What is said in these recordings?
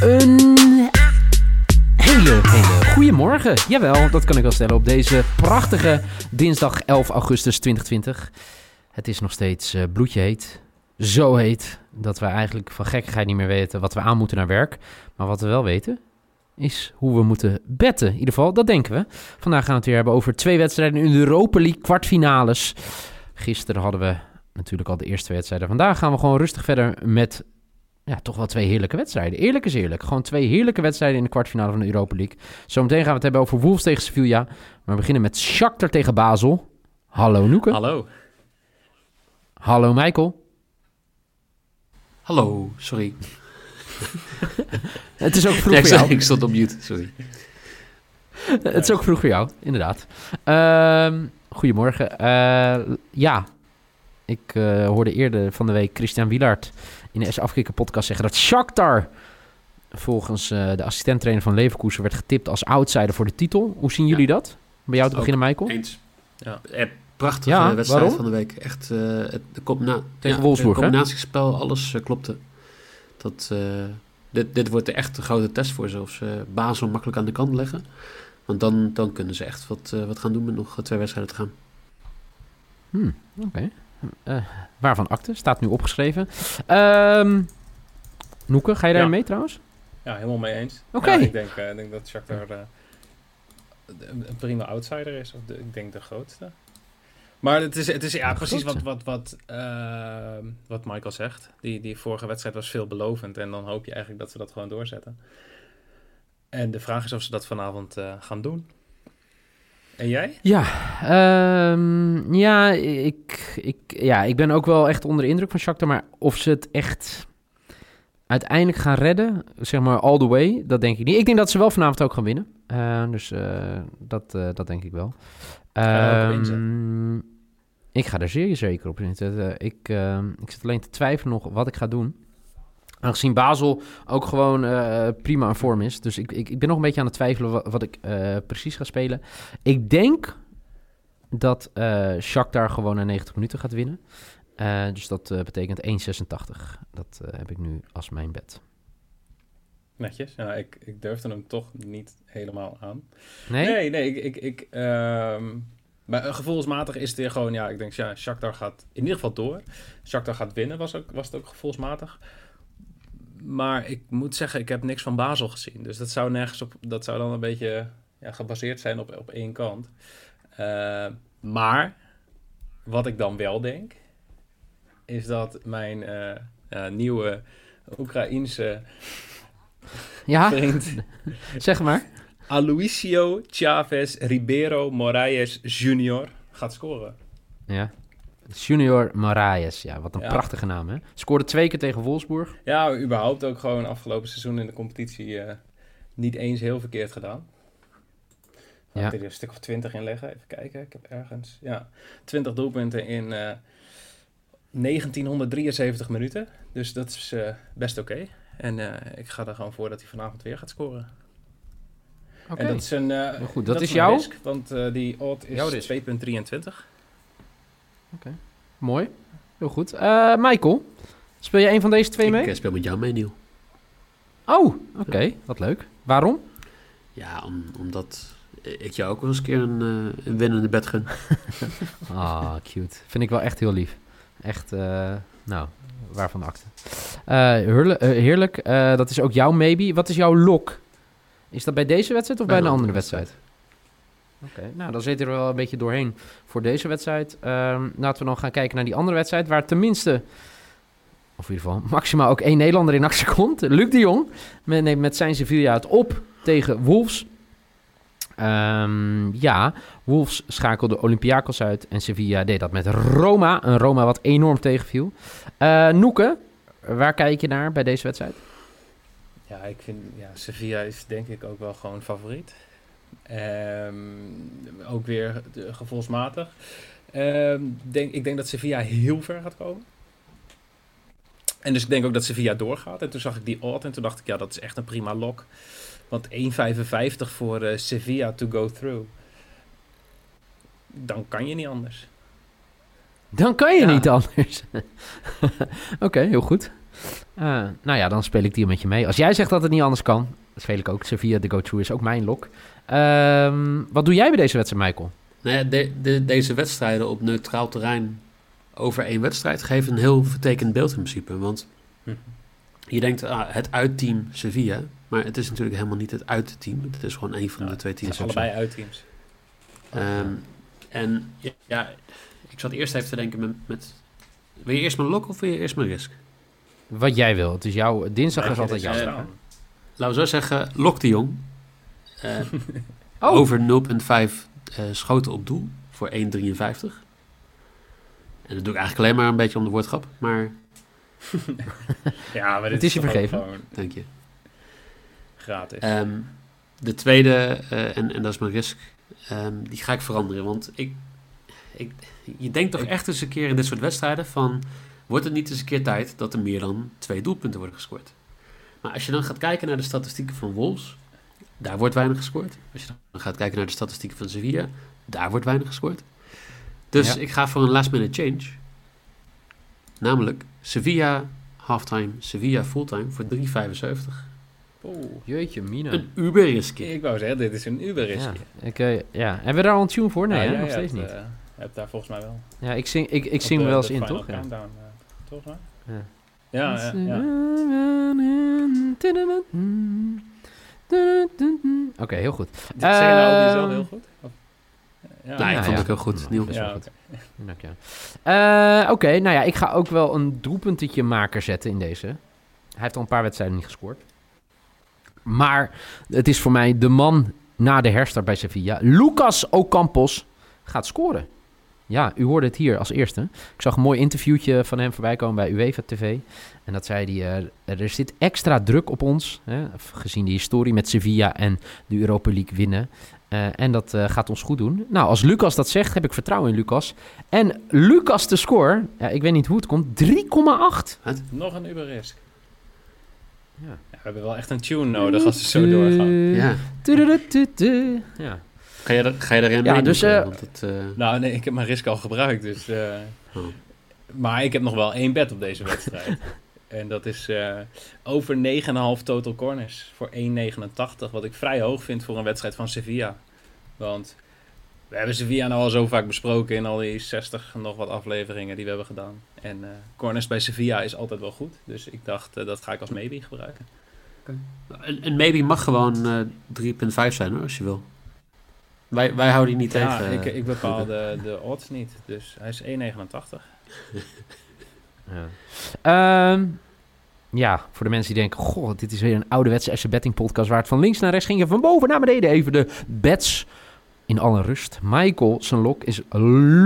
Een hele, hele goede morgen. Jawel, dat kan ik wel stellen op deze prachtige dinsdag 11 augustus 2020. Het is nog steeds uh, bloedje heet. Zo heet dat we eigenlijk van gekkigheid niet meer weten wat we aan moeten naar werk. Maar wat we wel weten is hoe we moeten betten. In ieder geval, dat denken we. Vandaag gaan we het weer hebben over twee wedstrijden in de Europa League kwartfinales. Gisteren hadden we natuurlijk al de eerste wedstrijden. Vandaag gaan we gewoon rustig verder met ja, toch wel twee heerlijke wedstrijden. Eerlijk is eerlijk. Gewoon twee heerlijke wedstrijden in de kwartfinale van de Europa League. Zometeen gaan we het hebben over Wolves tegen Sevilla. Maar we beginnen met Shakhtar tegen Basel. Hallo Noeke. Hallo. Hallo Michael. Hallo, sorry. het is ook vroeg ja, voor jou. Ik stond op mute, sorry. het is ook vroeg voor jou, inderdaad. Uh, goedemorgen. Uh, ja, ik uh, hoorde eerder van de week Christian Wielaert in de S-Afkikken podcast zeggen dat Shakhtar volgens uh, de assistenttrainer van Leverkusen werd getipt als outsider voor de titel. Hoe zien jullie ja. dat? Bij jou te beginnen, Michael? Eens. Ja. Eh, prachtige ja, wedstrijd waarom? van de week. Echt, uh, het de combina tegen ja, Wolfsburg, Het combinatiespel, alles uh, klopte. Dat, dit, dit wordt de echt een grote test voor ze. Of ze Basel makkelijk aan de kant leggen. Want dan, dan kunnen ze echt wat, wat gaan doen met nog twee wedstrijden te gaan. Hmm, Oké. Okay. Uh, waarvan akte, staat nu opgeschreven. Um, Noeke, ga je daar ja. mee trouwens? Ja, helemaal mee eens. Oké. Okay. Ja, ik, denk, uh, ik denk dat Shakhtar uh, een prima outsider is. Of de, ik denk de grootste. Maar het is, het is ja, precies wat, wat, wat, wat Michael zegt. Die, die vorige wedstrijd was veelbelovend. En dan hoop je eigenlijk dat ze dat gewoon doorzetten. En de vraag is of ze dat vanavond gaan doen. En jij? Ja, um, ja, ik, ik, ja, ik ben ook wel echt onder de indruk van Shakhtar. Maar of ze het echt uiteindelijk gaan redden, zeg maar all the way, dat denk ik niet. Ik denk dat ze wel vanavond ook gaan winnen. Uh, dus uh, dat, uh, dat denk ik wel. Um, ik ga er zeer zeker op zitten. ik, ik zit alleen te twijfelen nog wat ik ga doen. Aangezien Basel ook gewoon uh, prima in vorm is. Dus ik, ik, ik ben nog een beetje aan het twijfelen wat, wat ik uh, precies ga spelen. Ik denk dat uh, Shakhtar gewoon na 90 minuten gaat winnen. dus dat betekent 1,86. Dat heb ik nu als mijn bed. Netjes. Ja, ik, ik durfde hem toch niet helemaal aan. Nee? Nee, nee. Ik, ik, ik, um, maar gevoelsmatig is het weer gewoon... Ja, ik denk, ja, Shakhtar gaat in ieder geval door. Shakhtar gaat winnen, was, ook, was het ook gevoelsmatig. Maar ik moet zeggen, ik heb niks van Basel gezien. Dus dat zou nergens op. Dat zou dan een beetje ja, gebaseerd zijn op, op één kant. Uh, maar wat ik dan wel denk, is dat mijn uh, uh, nieuwe Oekraïense ja? vriend. zeg maar. Aloisio Chavez Ribeiro Moraes Jr. gaat scoren. Ja. Junior Moraes, ja, wat een ja. prachtige naam, hè? Scoorde twee keer tegen Wolfsburg. Ja, überhaupt ook gewoon afgelopen seizoen in de competitie uh, niet eens heel verkeerd gedaan. Laat ja. ik er een stuk of twintig in leggen, even kijken. Ik heb ergens, ja, 20 doelpunten in uh, 1973 minuten. Dus dat is uh, best oké. Okay. En ik ga er gewoon voor dat hij vanavond weer gaat scoren. Okay. En dat is een, goed, dat, dat is jouw? Risk, want die odd is 2,23. Okay. mooi. Heel goed. Uh, Michael, speel je een van deze twee ik mee? Ik speel met jou mee, Niel. Oh, oké. Okay. Wat leuk. Waarom? Ja, om, omdat ik jou ook wel eens een keer een, een winnende bed gun. Ah, oh, cute. Vind ik wel echt heel lief. Echt, uh, nou, waarvan de akte. heerlijk. heerlijk. dat is ook jouw maybe. Wat is jouw lock? Is dat bij deze wedstrijd of bij, bij een andere wedstrijd? Oké, nou dan zit er wel een beetje doorheen voor deze wedstrijd. Um, laten we dan gaan kijken naar die andere wedstrijd, waar tenminste, of in ieder geval maximaal ook één Nederlander in actie komt. Luc de Jong neemt met zijn Sevilla het op tegen Wolves. Um, ja, Wolves schakelde Olympiakos uit en Sevilla deed dat met Roma. Een Roma wat enorm tegenviel. Uh, Noeke, waar kijk je naar bij deze wedstrijd? Ja, ik vind ja, Sevilla is denk ik ook wel gewoon favoriet. Ehm, ook weer gevoelsmatig. Ehm, denk, ik denk dat Sevilla heel ver gaat komen. En dus ik denk ook dat Sevilla doorgaat. En toen zag ik die odd en toen dacht ik, ja, dat is echt een prima lock. Want 1,55 voor eh, Sevilla to go through. Dan kan je niet anders. Dan kan je Ja. niet anders. Oké, heel goed. Eh, nou ja, dan speel ik die met je mee. Als jij zegt dat het niet anders kan, speel ik ook. Sevilla de go-through is ook mijn lok. Ehm, wat doe jij bij deze wedstrijd, Michael? Nou ja, de, de- deze wedstrijden op neutraal terrein over één wedstrijd geven een heel vertekend beeld in principe. Want Hm. je denkt, ah, het uitteam Sevilla. Maar het is natuurlijk helemaal niet het uitteam. Het is gewoon één van Ja, de twee Het teams. is allebei uitteams. Ehm, en ja, ja, ik zat eerst even te denken met, met... Wil je eerst mijn lok of wil je eerst mijn risk? Wat jij wil. Het is jouw... Dinsdag is altijd jouw. Laten we zo zeggen, lok de jong. Eh, Oh. Over 0,5 eh, schoten op doel voor 1,53. En dat doe ik eigenlijk alleen maar een beetje om de woordgrap. Maar Ja, maar dit Het is je vergeven. gewoon dank je. gratis. Ehm, de tweede, eh, en, en dat is mijn risk, ehm, die ga ik veranderen. Want ik, ik, je denkt toch Ik- echt eens een keer in dit soort wedstrijden van... Wordt het niet eens een keer tijd dat er meer dan twee doelpunten worden gescoord? Maar als je dan gaat kijken naar de statistieken van Wolves, daar wordt weinig gescoord. Als je dan gaat kijken naar de statistieken van Sevilla, daar wordt weinig gescoord. Dus Ja. ik ga voor een last minute change. Namelijk Sevilla halftime, Sevilla fulltime voor 3,75. Oeh. Jeetje, Mina. Een uber risky. Ik wou zeggen, dit is een uber Ja, ik, eh, ja. Hebben we daar al een tune voor? Nee, hè? nog steeds hebt, niet. eh, hebt daar volgens mij wel. ja, ik zing, ik, ik zing de- wel eens in, toch? Ja. Countdown, eh, toch maar? Ja. Ja, ja, ja. Oké, heel goed. Dit zeg je nou ook jezelf Ehm, heel goed? Of- Ja, Nou, ik vond ja. het heel goed. Niels. is ja, wel oké. Dank je. Eh, Oké, nou ja, ik ga ook wel een doelpuntetje maker zetten in deze. Hij heeft al een paar wedstrijden niet gescoord. Maar het is voor mij de man na de herstart bij Sevilla. Lucas Ocampos gaat scoren. Ja, u hoorde het hier als eerste. Ik zag een mooi interviewtje van hem voorbij komen bij UEFA TV. En dat zei hij, eh, er zit extra druk op ons, hè, gezien de historie met Sevilla en de Europa League winnen. Eh, en dat eh, gaat ons goed doen. Nou, als Lucas dat zegt, heb ik vertrouwen in Lucas. En Lucas de score, ja, ik weet niet hoe het komt, 3,8. Nog een uber risk. Ja. Ja, we hebben wel echt een tune nodig als we zo doorgaan. Ja. Ja. Ga je, er, ga je erin Ja, mee dus, doen? eh, Want het, eh, Nou, nee, ik heb mijn risk al gebruikt, dus... eh, Oh. Maar ik heb nog wel één bet op deze wedstrijd. en dat is eh, over 9,5 total corners voor 1,89. Wat ik vrij hoog vind voor een wedstrijd van Sevilla. Want we hebben Sevilla nou al zo vaak besproken in al die 60 en nog wat afleveringen die we hebben gedaan. En eh, corners bij Sevilla is altijd wel goed. Dus ik dacht, dat ga ik als maybe gebruiken. een, een maybe mag gewoon eh 3,5 zijn hoor, als je wil. Wij, wij houden die niet Ja, tegen. ik, ik bepaal de, de odds niet. Dus hij is 1,89. Ja. Ehm, ja, voor de mensen die denken... Goh, dit is weer een ouderwetse FC Betting podcast... waar het van links naar rechts ging... en van boven naar beneden even de bets in alle rust. Michael, zijn lok is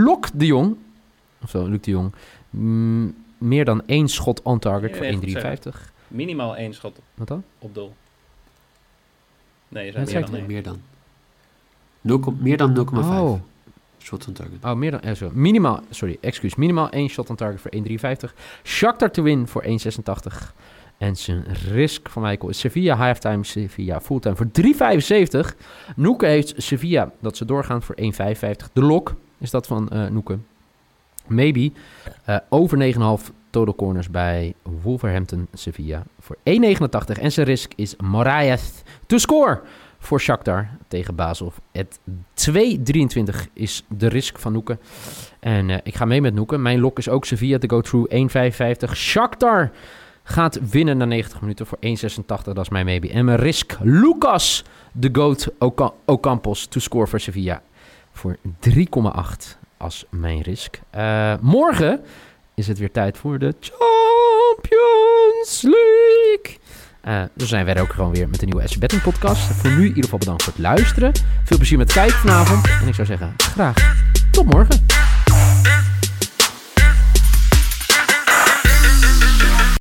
Lok de Jong. Of zo, Luc de Jong. Mm, meer dan één schot on target Nee, voor nee, 1,53. Minimaal één schot Wat dan? op doel. Nee, je zei meer dan. Meer dan. 0, meer dan 0,5 Oh, shots on target. oh, meer dan... eh, zo. Minimaal, sorry, excuus. Minimaal één shot on target voor 1,53. Shakhtar te win voor 1,86. En zijn risk van Michael is Sevilla halftime, Sevilla fulltime voor 3,75. Noeke heeft Sevilla dat ze doorgaan voor 1,55. De lok is dat van eh Noeke. Maybe eh, over 9,5 total corners bij Wolverhampton Sevilla voor 1,89. En zijn risk is Moraes to score voor Shakhtar tegen Basel. Het 2,23 is de risk van Noeke. En eh, ik ga mee met Noeke. Mijn lok is ook Sevilla to go through 1,55. Shakhtar gaat winnen na 90 minuten voor 1,86. Dat is mijn maybe. En mijn risk Lucas de Goat Oca- Ocampos to score voor Sevilla voor 3,8 als mijn risk. Eh, morgen is het weer tijd voor de Champions League. Dus zijn wij er ook gewoon weer met een nieuwe SC Betting podcast. Voor nu in ieder geval bedankt voor het luisteren. Veel plezier met kijken vanavond. En ik zou zeggen, graag tot morgen.